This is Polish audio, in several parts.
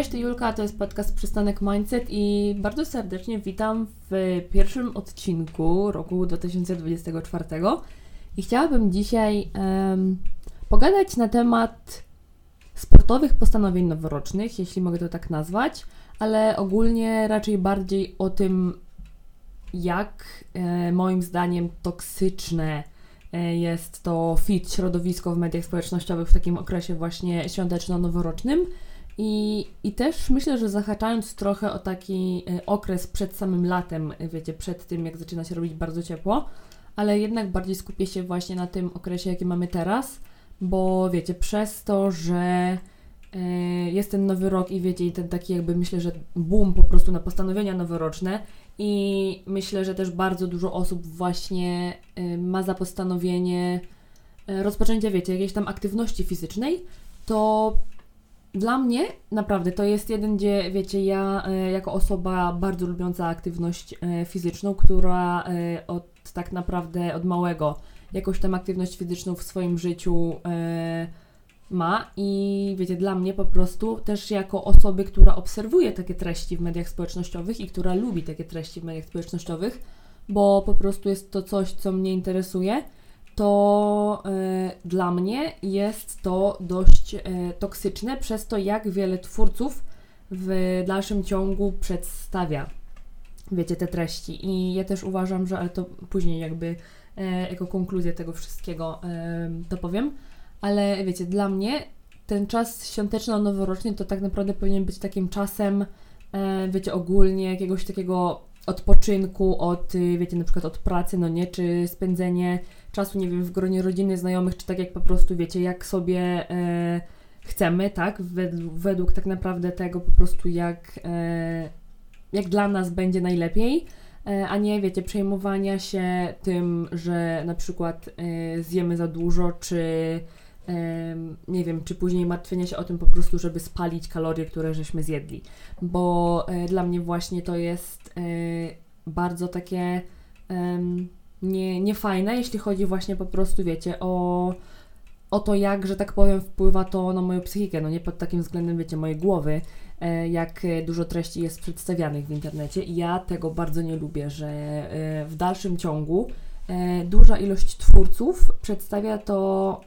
Cześć, to Julka, to jest podcast Przystanek Mindset i bardzo serdecznie witam w pierwszym odcinku roku 2024. I chciałabym dzisiaj um, pogadać na temat sportowych postanowień noworocznych, jeśli mogę to tak nazwać, ale ogólnie raczej bardziej o tym, jak e, moim zdaniem toksyczne e, jest to fit środowisko w mediach społecznościowych w takim okresie właśnie świąteczno-noworocznym i, I też myślę, że zahaczając trochę o taki y, okres przed samym latem, y, wiecie, przed tym, jak zaczyna się robić bardzo ciepło, ale jednak bardziej skupię się właśnie na tym okresie, jaki mamy teraz, bo wiecie, przez to, że y, jest ten nowy rok i wiecie, i ten taki jakby myślę, że boom po prostu na postanowienia noworoczne i myślę, że też bardzo dużo osób właśnie ma za postanowienie rozpoczęcia, wiecie, jakiejś tam aktywności fizycznej, to dla mnie naprawdę to jest jeden, gdzie wiecie, ja e, jako osoba bardzo lubiąca aktywność e, fizyczną, która e, od tak naprawdę od małego jakąś tam aktywność fizyczną w swoim życiu ma. I wiecie, dla mnie po prostu też jako osoby, która obserwuje takie treści w mediach społecznościowych i która lubi takie treści w mediach społecznościowych, bo po prostu jest to coś, co mnie interesuje to y, dla mnie jest to dość y, toksyczne przez to, jak wiele twórców w dalszym ciągu przedstawia, wiecie, te treści. I ja też uważam, że, ale to później jakby y, jako konkluzję tego wszystkiego to powiem, ale wiecie, dla mnie ten czas świąteczno-noworoczny to tak naprawdę powinien być takim czasem, wiecie, ogólnie jakiegoś takiego odpoczynku od, wiecie, na przykład od pracy, no nie, czy spędzenie czasu, nie wiem, w gronie rodziny, znajomych, czy tak jak po prostu, wiecie, jak sobie e, chcemy, tak, według, według, tak naprawdę tego po prostu, jak, e, jak dla nas będzie najlepiej, e, a nie, wiecie, przejmowania się tym, że na przykład e, zjemy za dużo, czy e, nie wiem, czy później martwienia się o tym po prostu, żeby spalić kalorie, które żeśmy zjedli, bo e, dla mnie właśnie to jest bardzo takie nie, nie fajne, jeśli chodzi właśnie po prostu, wiecie, o, o to, jak, że tak powiem, wpływa to na moją psychikę, no nie pod takim względem, wiecie, mojej głowy, e, jak dużo treści jest przedstawianych w internecie. I ja tego bardzo nie lubię, że e, w dalszym ciągu e, duża ilość twórców przedstawia to,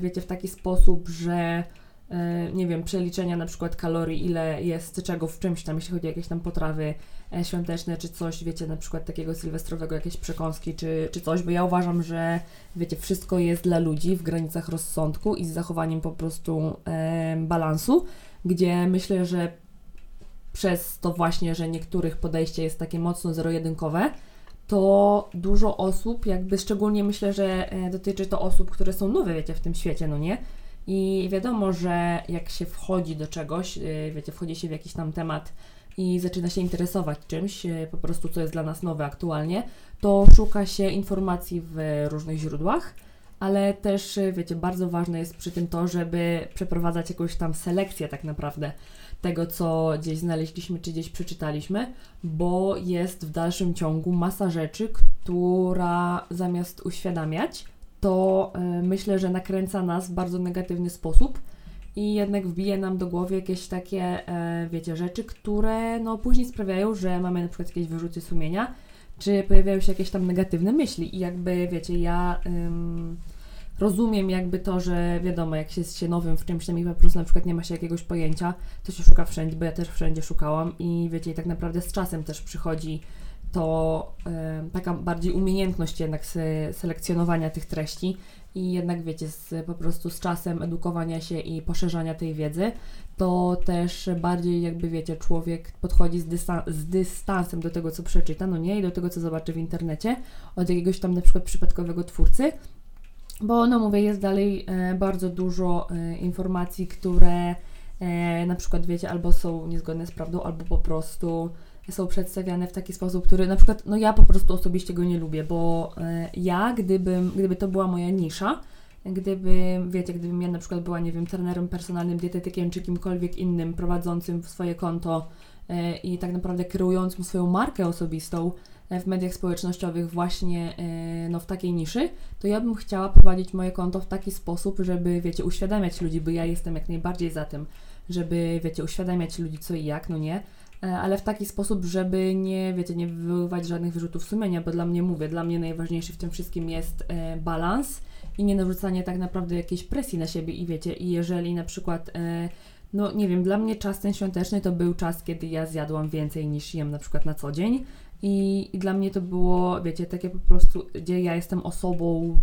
wiecie, w taki sposób, że E, nie wiem, przeliczenia na przykład kalorii, ile jest czego w czymś tam, jeśli chodzi o jakieś tam potrawy e, świąteczne, czy coś, wiecie, na przykład takiego sylwestrowego, jakieś przekąski, czy, czy coś, bo ja uważam, że wiecie, wszystko jest dla ludzi w granicach rozsądku i z zachowaniem po prostu e, balansu, gdzie myślę, że przez to właśnie, że niektórych podejście jest takie mocno zero-jedynkowe, to dużo osób, jakby szczególnie myślę, że e, dotyczy to osób, które są nowe, wiecie, w tym świecie, no nie? I wiadomo, że jak się wchodzi do czegoś, y, wiecie, wchodzi się w jakiś tam temat i zaczyna się interesować czymś, y, po prostu co jest dla nas nowe aktualnie, to szuka się informacji w różnych źródłach, ale też, wiecie, bardzo ważne jest przy tym to, żeby przeprowadzać jakąś tam selekcję tak naprawdę tego, co gdzieś znaleźliśmy, czy gdzieś przeczytaliśmy, bo jest w dalszym ciągu masa rzeczy, która zamiast uświadamiać, to y, myślę, że nakręca nas w bardzo negatywny sposób i jednak wbije nam do głowy jakieś takie, y, wiecie, rzeczy, które no później sprawiają, że mamy na przykład jakieś wyrzuty sumienia, czy pojawiają się jakieś tam negatywne myśli i jakby, wiecie, ja ym, rozumiem jakby to, że wiadomo, jak się jest się nowym w czymś tam i po prostu na przykład nie ma się jakiegoś pojęcia, to się szuka wszędzie, bo ja też wszędzie szukałam i wiecie, i tak naprawdę z czasem też przychodzi to taka bardziej umiejętność jednak se, selekcjonowania tych treści i jednak wiecie, z, po prostu z czasem edukowania się i poszerzania tej wiedzy, to też bardziej jakby wiecie, człowiek podchodzi z, dystan z dystansem do tego, co przeczyta, no nie, i do tego, co zobaczy w internecie, od jakiegoś tam na przykład przypadkowego twórcy, bo no mówię, jest dalej e, bardzo dużo e, informacji, które e, na przykład wiecie, albo są niezgodne z prawdą, albo po prostu są przedstawiane w taki sposób, który na przykład, no ja po prostu osobiście go nie lubię, bo e, ja, gdybym, gdyby to była moja nisza, gdyby, wiecie, gdybym ja na przykład była, nie wiem, trenerem personalnym, dietetykiem czy kimkolwiek innym prowadzącym swoje konto e, i tak naprawdę kreującym swoją markę osobistą e, w mediach społecznościowych właśnie no, w takiej niszy, to ja bym chciała prowadzić moje konto w taki sposób, żeby, wiecie, uświadamiać ludzi, bo ja jestem jak najbardziej za tym, żeby, wiecie, uświadamiać ludzi co i jak, no nie, e, ale w taki sposób, żeby nie, wiecie, nie wywoływać żadnych wyrzutów sumienia, bo dla mnie, mówię, dla mnie najważniejszy w tym wszystkim jest e, balans i nie narzucanie tak naprawdę jakiejś presji na siebie i wiecie, i jeżeli na przykład e, no nie wiem, dla mnie czas ten świąteczny to był czas, kiedy ja zjadłam więcej niż jem na przykład na co dzień i, i dla mnie to było, wiecie, takie po prostu, gdzie ja jestem osobą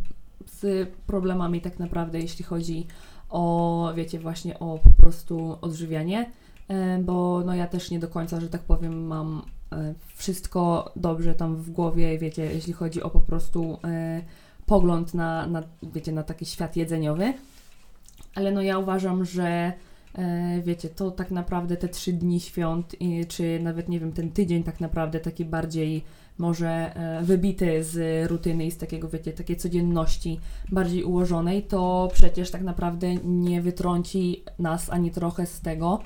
z problemami tak naprawdę, jeśli chodzi o, wiecie, właśnie o po prostu odżywianie, e, bo no ja też nie do końca, że tak powiem, mam e, wszystko dobrze tam w głowie, wiecie, jeśli chodzi o po prostu e, pogląd na, na, wiecie, na taki świat jedzeniowy, ale no ja uważam, że wiecie, to tak naprawdę te trzy dni świąt, czy nawet nie wiem, ten tydzień tak naprawdę taki bardziej może e, wybity z rutyny i z takiego, wiecie, takiej codzienności bardziej ułożonej, to przecież tak naprawdę nie wytrąci nas ani trochę z tego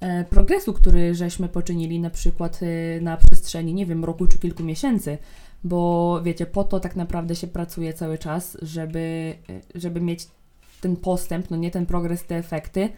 e, progresu, który żeśmy poczynili na przykład na przestrzeni, nie wiem, roku czy kilku miesięcy, bo wiecie, po to tak naprawdę się pracuje cały czas, żeby, żeby mieć ten postęp, no nie ten progres, te efekty, E,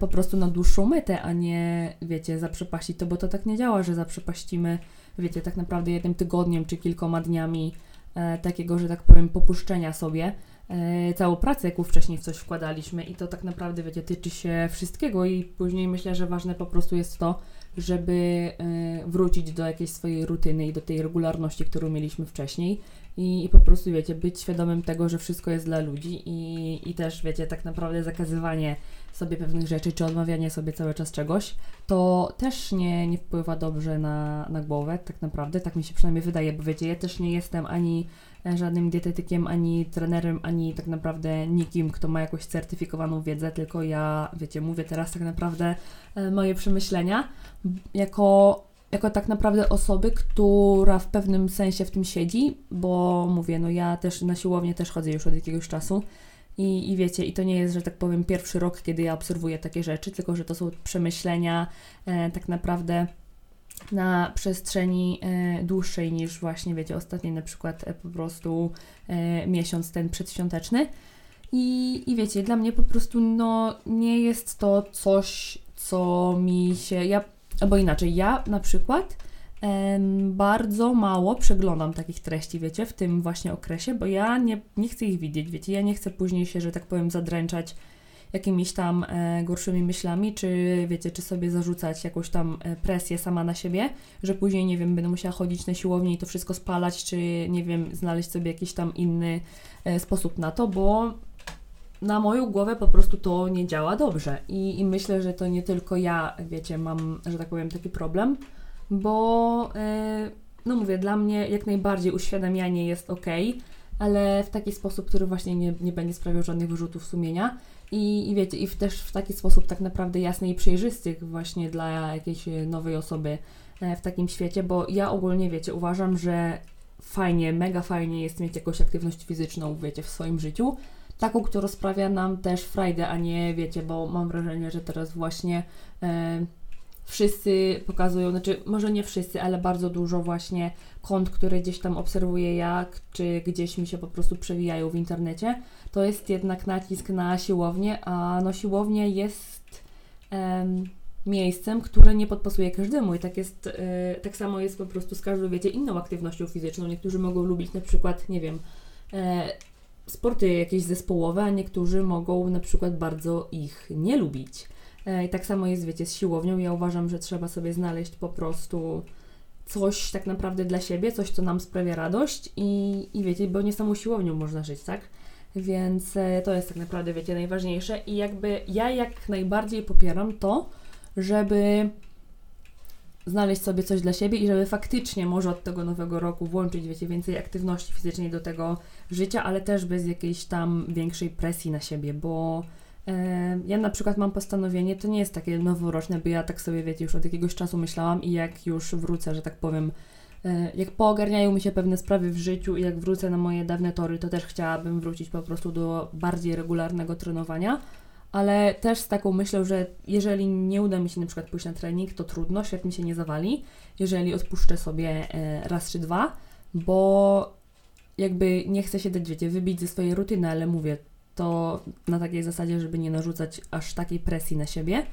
po prostu na dłuższą metę, a nie, wiecie, zaprzepaścić to, bo to tak nie działa, że zaprzepaścimy, wiecie, tak naprawdę jednym tygodniem czy kilkoma dniami e, takiego, że tak powiem, popuszczenia sobie e, całą pracę, jaką wcześniej w coś wkładaliśmy. I to tak naprawdę, wiecie, tyczy się wszystkiego i później myślę, że ważne po prostu jest to, żeby e, wrócić do jakiejś swojej rutyny i do tej regularności, którą mieliśmy wcześniej i, i po prostu, wiecie, być świadomym tego, że wszystko jest dla ludzi i, i też, wiecie, tak naprawdę zakazywanie sobie pewnych rzeczy, czy odmawianie sobie cały czas czegoś, to też nie, nie wpływa dobrze na, na głowę, tak naprawdę, tak mi się przynajmniej wydaje, bo wiecie, ja też nie jestem ani żadnym dietetykiem, ani trenerem, ani tak naprawdę nikim, kto ma jakąś certyfikowaną wiedzę, tylko ja, wiecie, mówię teraz tak naprawdę e, moje przemyślenia. Jako, jako tak naprawdę osoby, która w pewnym sensie w tym siedzi, bo mówię, no ja też na siłownię też chodzę już od jakiegoś czasu i, I wiecie, i to nie jest, że tak powiem, pierwszy rok, kiedy ja obserwuję takie rzeczy, tylko że to są przemyślenia e, tak naprawdę na przestrzeni e, dłuższej niż właśnie, wiecie, ostatni na przykład e, po prostu e, miesiąc ten przedświąteczny. I, I wiecie, dla mnie po prostu no, nie jest to coś, co mi się. Ja, albo inaczej, ja na przykład bardzo mało przeglądam takich treści, wiecie, w tym właśnie okresie, bo ja nie, nie chcę ich widzieć, wiecie, ja nie chcę później się, że tak powiem, zadręczać jakimiś tam e, gorszymi myślami, czy wiecie, czy sobie zarzucać jakąś tam e, presję sama na siebie, że później, nie wiem, będę musiała chodzić na siłownię i to wszystko spalać, czy nie wiem, znaleźć sobie jakiś tam inny e, sposób na to, bo na moją głowę po prostu to nie działa dobrze. I, I myślę, że to nie tylko ja, wiecie, mam, że tak powiem, taki problem, bo e, no mówię, dla mnie jak najbardziej uświadamianie jest ok, ale w taki sposób, który właśnie nie, nie będzie sprawiał żadnych wyrzutów sumienia. I, I wiecie, i w, też w taki sposób tak naprawdę jasny i przejrzysty właśnie dla jakiejś nowej osoby e, w takim świecie, bo ja ogólnie, wiecie, uważam, że fajnie, mega fajnie jest mieć jakąś aktywność fizyczną, wiecie, w swoim życiu, taką, która sprawia nam też frajdę, a nie, wiecie, bo mam wrażenie, że teraz właśnie e, wszyscy pokazują, znaczy może nie wszyscy, ale bardzo dużo właśnie kont, które gdzieś tam obserwuję jak, czy gdzieś mi się po prostu przewijają w internecie, to jest jednak nacisk na siłownię, a no siłownia jest em, miejscem, które nie podpasuje każdemu i tak jest, e, tak samo jest po prostu z każdą, wiecie, inną aktywnością fizyczną. Niektórzy mogą lubić na przykład, nie wiem, e, sporty jakieś zespołowe, a niektórzy mogą na przykład bardzo ich nie lubić. E, I tak samo jest, wiecie, z siłownią. Ja uważam, że trzeba sobie znaleźć po prostu coś tak naprawdę dla siebie, coś, co nam sprawia radość i, i wiecie, bo nie samą siłownią można żyć, tak? Więc e, to jest tak naprawdę, wiecie, najważniejsze i jakby ja jak najbardziej popieram to, żeby znaleźć sobie coś dla siebie i żeby faktycznie może od tego nowego roku włączyć, wiecie, więcej aktywności fizycznej do tego życia, ale też bez jakiejś tam większej presji na siebie, bo ja na przykład mam postanowienie, to nie jest takie noworoczne, bo ja tak sobie, wiecie, już od jakiegoś czasu myślałam i jak już wrócę, że tak powiem, e, jak poogarniają mi się pewne sprawy w życiu i jak wrócę na moje dawne tory, to też chciałabym wrócić po prostu do bardziej regularnego trenowania, ale też z taką myślą, że jeżeli nie uda mi się na przykład pójść na trening, to trudno, świat mi się nie zawali, jeżeli odpuszczę sobie e, raz czy dwa, bo jakby nie chcę się dać, wiecie, wybić ze swojej rutyny, ale mówię, to na takiej zasadzie, żeby nie narzucać aż takiej presji na siebie.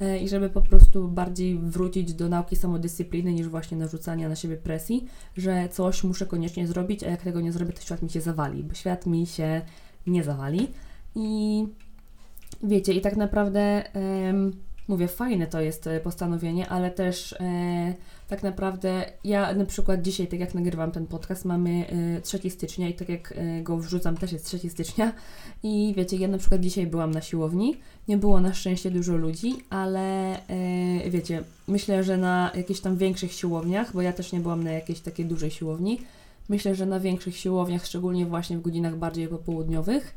e, i żeby po prostu bardziej wrócić do nauki samodyscypliny niż właśnie narzucania na siebie presji, że coś muszę koniecznie zrobić, a jak tego nie zrobię, to świat mi się zawali, bo świat mi się nie zawali. I wiecie, i tak naprawdę mówię, fajne to jest e, postanowienie, ale też e, tak naprawdę ja na przykład dzisiaj, tak jak nagrywam ten podcast, mamy e, 3 stycznia i tak jak e, go wrzucam też jest 3 stycznia. I wiecie, ja na przykład dzisiaj byłam na siłowni, nie było na szczęście dużo ludzi, ale e, wiecie, myślę, że na jakichś tam większych siłowniach, bo ja też nie byłam na jakiejś takiej dużej siłowni, myślę, że na większych siłowniach, szczególnie właśnie w godzinach bardziej popołudniowych,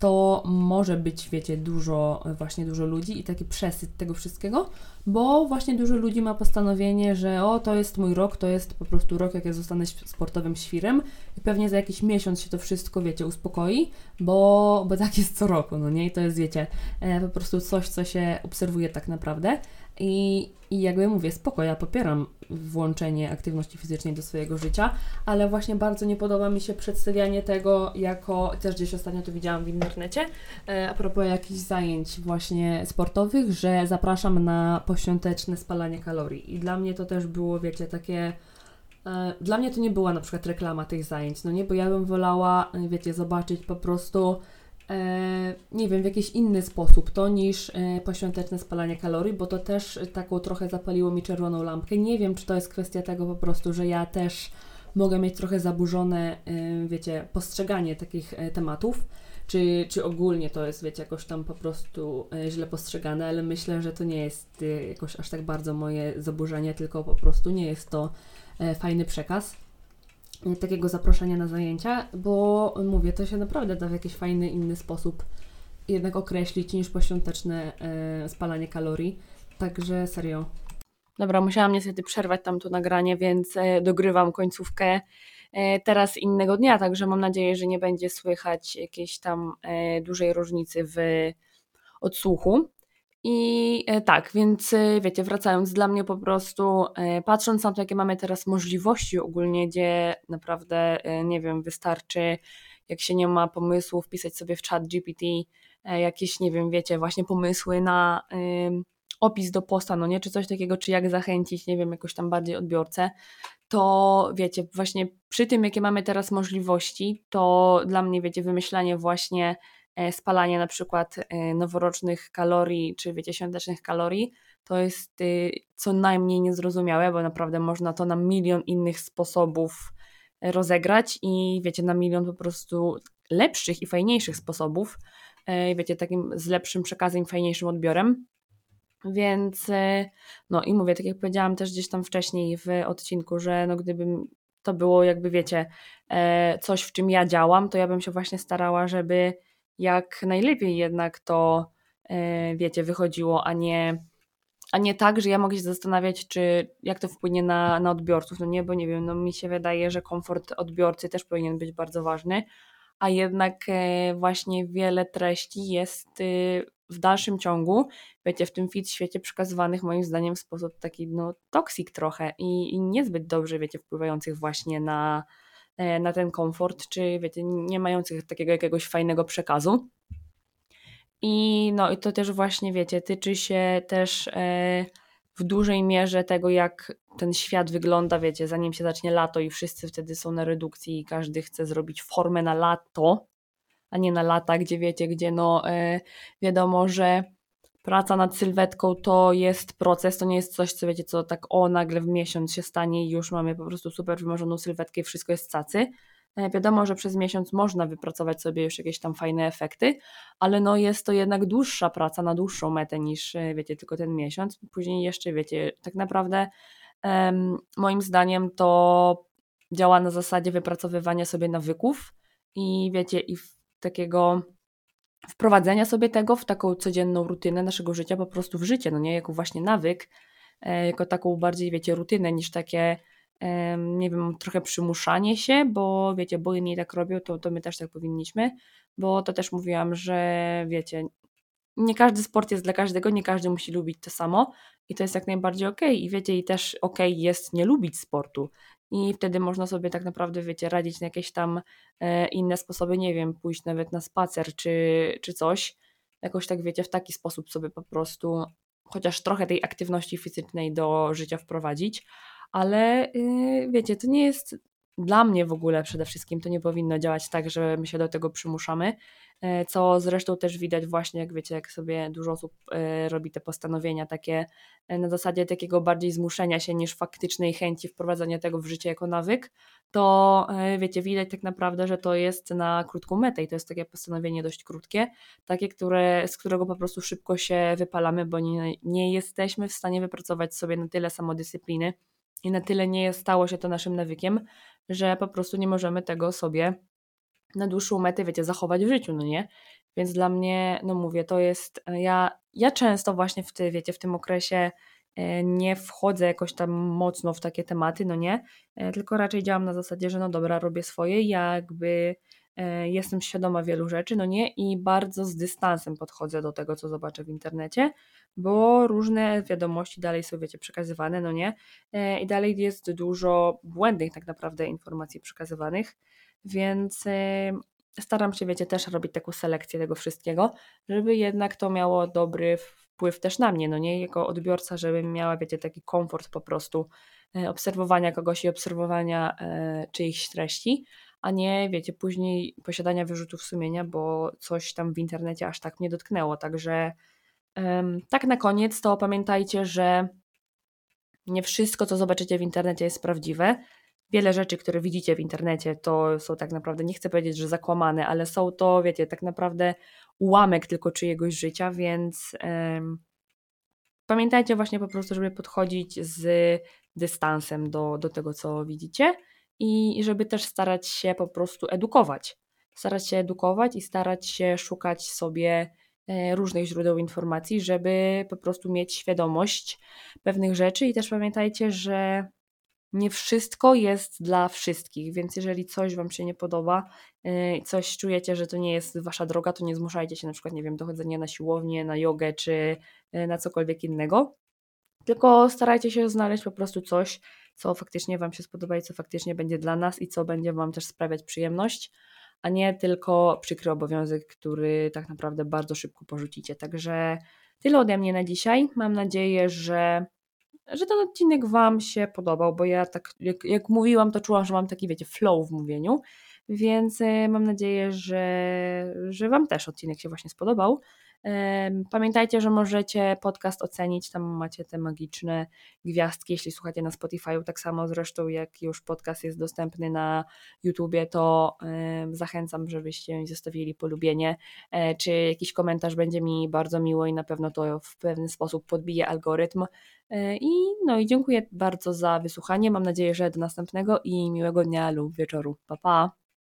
to może być, wiecie, dużo, właśnie dużo ludzi i taki przesyt tego wszystkiego, bo właśnie dużo ludzi ma postanowienie, że o, to jest mój rok, to jest po prostu rok, jak ja zostanę sportowym świrem i pewnie za jakiś miesiąc się to wszystko, wiecie, uspokoi, bo, bo tak jest co roku, no nie? I to jest, wiecie, e, po prostu coś, co się obserwuje tak naprawdę. I, I jakby mówię, spoko, ja popieram włączenie aktywności fizycznej do swojego życia, ale właśnie bardzo nie podoba mi się przedstawianie tego jako, też gdzieś ostatnio to widziałam w internecie, e, a propos jakichś zajęć właśnie sportowych, że zapraszam na poświąteczne spalanie kalorii. I dla mnie to też było, wiecie, takie... E, dla mnie to nie była na przykład reklama tych zajęć, no nie, bo ja bym wolała, wiecie, zobaczyć po prostu nie wiem, w jakiś inny sposób to niż e, poświąteczne spalanie kalorii, bo to też taką trochę zapaliło mi czerwoną lampkę. Nie wiem, czy to jest kwestia tego po prostu, że ja też mogę mieć trochę zaburzone, e, wiecie, postrzeganie takich tematów, czy, czy ogólnie to jest, wiecie, jakoś tam po prostu źle postrzegane, ale myślę, że to nie jest jakoś aż tak bardzo moje zaburzenie, tylko po prostu nie jest to fajny przekaz. Y, takiego zaproszenia na zajęcia, bo mówię, to się naprawdę da w jakiś fajny, inny sposób jednak określić niż poświąteczne e, spalanie kalorii. Także serio. Dobra, musiałam niestety przerwać tamto nagranie, więc e, dogrywam końcówkę e, teraz innego dnia, także mam nadzieję, że nie będzie słychać jakiejś tam e, dużej różnicy w odsłuchu. I e, tak, więc e, wiecie, wracając, dla mnie po prostu, e, patrząc na to, jakie mamy teraz możliwości ogólnie, gdzie naprawdę, nie wiem, wystarczy, jak się nie ma pomysłów, pisać sobie w chat GPT jakieś, nie wiem, wiecie, właśnie pomysły na opis do posta, no nie, czy coś takiego, czy jak zachęcić, nie wiem, jakoś tam bardziej odbiorcę, to wiecie, właśnie przy tym, jakie mamy teraz możliwości, to dla mnie, wiecie, wymyślanie właśnie spalanie na przykład e, noworocznych kalorii, czy wiecie, świątecznych kalorii, to jest y, co najmniej niezrozumiałe, bo naprawdę można to na milion innych sposobów e, rozegrać i wiecie, na milion po prostu lepszych i fajniejszych sposobów, wiecie, takim z lepszym przekazem, fajniejszym odbiorem. Więc no i mówię, tak jak powiedziałam też gdzieś tam wcześniej w odcinku, że no gdybym to było jakby wiecie, coś w czym ja działam, to ja bym się właśnie starała, żeby jak najlepiej jednak to, e, wiecie, wychodziło, a nie, a nie tak, że ja mogę się zastanawiać, czy jak to wpłynie na, na odbiorców. No nie, bo nie wiem, no mi się wydaje, że komfort odbiorcy też powinien być bardzo ważny, a jednak e, właśnie wiele treści jest y, w dalszym ciągu, wiecie, w tym fit świecie przekazywanych moim zdaniem w sposób taki, no, toksik trochę i, i niezbyt dobrze, wiecie, wpływających właśnie na, na ten komfort, czy wiecie, nie mających takiego jakiegoś fajnego przekazu. I no i to też właśnie, wiecie, tyczy się też e, w dużej mierze tego, jak ten świat wygląda, wiecie, zanim się zacznie lato i wszyscy wtedy są na redukcji i każdy chce zrobić formę na lato, a nie na lata, gdzie wiecie, gdzie no e, wiadomo, że praca nad sylwetką to jest proces, to nie jest coś, co wiecie, co tak o nagle w miesiąc się stanie i już mamy po prostu super wymarzoną sylwetkę i wszystko jest cacy. E, wiadomo, że przez miesiąc można wypracować sobie już jakieś tam fajne efekty, ale no jest to jednak dłuższa praca na dłuższą metę niż, e, wiecie, tylko ten miesiąc. Później jeszcze, wiecie, tak naprawdę um, moim zdaniem to działa na zasadzie wypracowywania sobie nawyków i wiecie, i takiego wprowadzenia sobie tego w taką codzienną rutynę naszego życia, po prostu w życie, no nie jako właśnie nawyk, e, jako taką bardziej, wiecie, rutynę niż takie, nie wiem, trochę przymuszanie się, bo wiecie, bo inni tak robią, to, to my też tak powinniśmy, bo to też mówiłam, że wiecie, nie każdy sport jest dla każdego, nie każdy musi lubić to samo i to jest jak najbardziej. Okay. I wiecie, i też okay jest nie lubić sportu i wtedy można sobie tak naprawdę, wiecie, radzić na jakieś tam e, inne sposoby, nie wiem, pójść nawet na spacer czy, czy coś, jakoś tak, wiecie, w taki sposób sobie po prostu chociaż trochę tej aktywności fizycznej do życia wprowadzić, ale yy, wiecie, to nie jest dla mnie w ogóle przede wszystkim to nie powinno działać tak, że my się do tego przymuszamy, e, co zresztą też widać właśnie, jak wiecie, jak sobie dużo osób e, robi te postanowienia takie e, na zasadzie takiego bardziej zmuszenia się niż faktycznej chęci wprowadzania tego w życie jako nawyk, to wiecie, widać tak naprawdę, że to jest na krótką metę i to jest takie postanowienie dość krótkie, takie, które, z którego po prostu szybko się wypalamy, bo nie, nie jesteśmy w stanie wypracować sobie na tyle samodyscypliny, i na tyle nie stało się to naszym nawykiem, że po prostu nie możemy tego sobie na dłuższą metę, wiecie, zachować w życiu, no nie? Więc dla mnie, no mówię, to jest, e, ja, ja często właśnie w, ty, wiecie, w tym okresie e, nie wchodzę jakoś tam mocno w takie tematy, no nie, e, tylko raczej działam na zasadzie, że no dobra, robię swoje, jakby jestem świadoma wielu rzeczy, no nie, i bardzo z dystansem podchodzę do tego, co zobaczę w internecie, bo różne wiadomości dalej są, wiecie, przekazywane, no nie? E, I dalej jest dużo błędnych tak naprawdę informacji przekazywanych, więc e, staram się, wiecie, też robić taką selekcję tego wszystkiego, żeby jednak to miało dobry wpływ też na mnie, no nie? Jako odbiorca, żebym miała, wiecie, taki komfort po prostu e, obserwowania kogoś i obserwowania czyichś treści, a nie, wiecie, później posiadania wyrzutów sumienia, bo coś tam w internecie aż tak mnie dotknęło, także tak na koniec to pamiętajcie, że nie wszystko, co zobaczycie w internecie jest prawdziwe. Wiele rzeczy, które widzicie w internecie, to są tak naprawdę, nie chcę powiedzieć, że zakłamane, ale są to, wiecie, tak naprawdę ułamek tylko czyjegoś życia, więc um, pamiętajcie właśnie po prostu, żeby podchodzić z dystansem do, do tego, co widzicie i żeby też starać się po prostu edukować. Starać się edukować i starać się szukać sobie E, różnych źródeł informacji, żeby po prostu mieć świadomość pewnych rzeczy i też pamiętajcie, że nie wszystko jest dla wszystkich, więc jeżeli coś Wam się nie podoba, e, coś czujecie, że to nie jest Wasza droga, to nie zmuszajcie się na przykład, nie wiem, do chodzenia na siłownię, na jogę czy e, na cokolwiek innego, tylko starajcie się znaleźć po prostu coś, co faktycznie Wam się spodoba i co faktycznie będzie dla nas i co będzie Wam też sprawiać przyjemność, a nie tylko przykry obowiązek, który tak naprawdę bardzo szybko porzucicie. Także tyle ode mnie na dzisiaj. Mam nadzieję, że, że ten odcinek Wam się podobał, bo ja tak, jak, jak mówiłam, to czułam, że mam taki, wiecie, flow w mówieniu, więc e, mam nadzieję, że, że Wam też odcinek się właśnie spodobał. Pamiętajcie, że możecie podcast ocenić, tam macie te magiczne gwiazdki, jeśli słuchacie na Spotify, tak samo zresztą jak już podcast jest dostępny na YouTubie, to zachęcam, żebyście zostawili polubienie, e, czy jakiś komentarz będzie mi bardzo miło i na pewno to w pewien sposób podbije algorytm. E, I no i dziękuję bardzo za wysłuchanie. Mam nadzieję, że do następnego i miłego dnia lub wieczoru. Pa pa!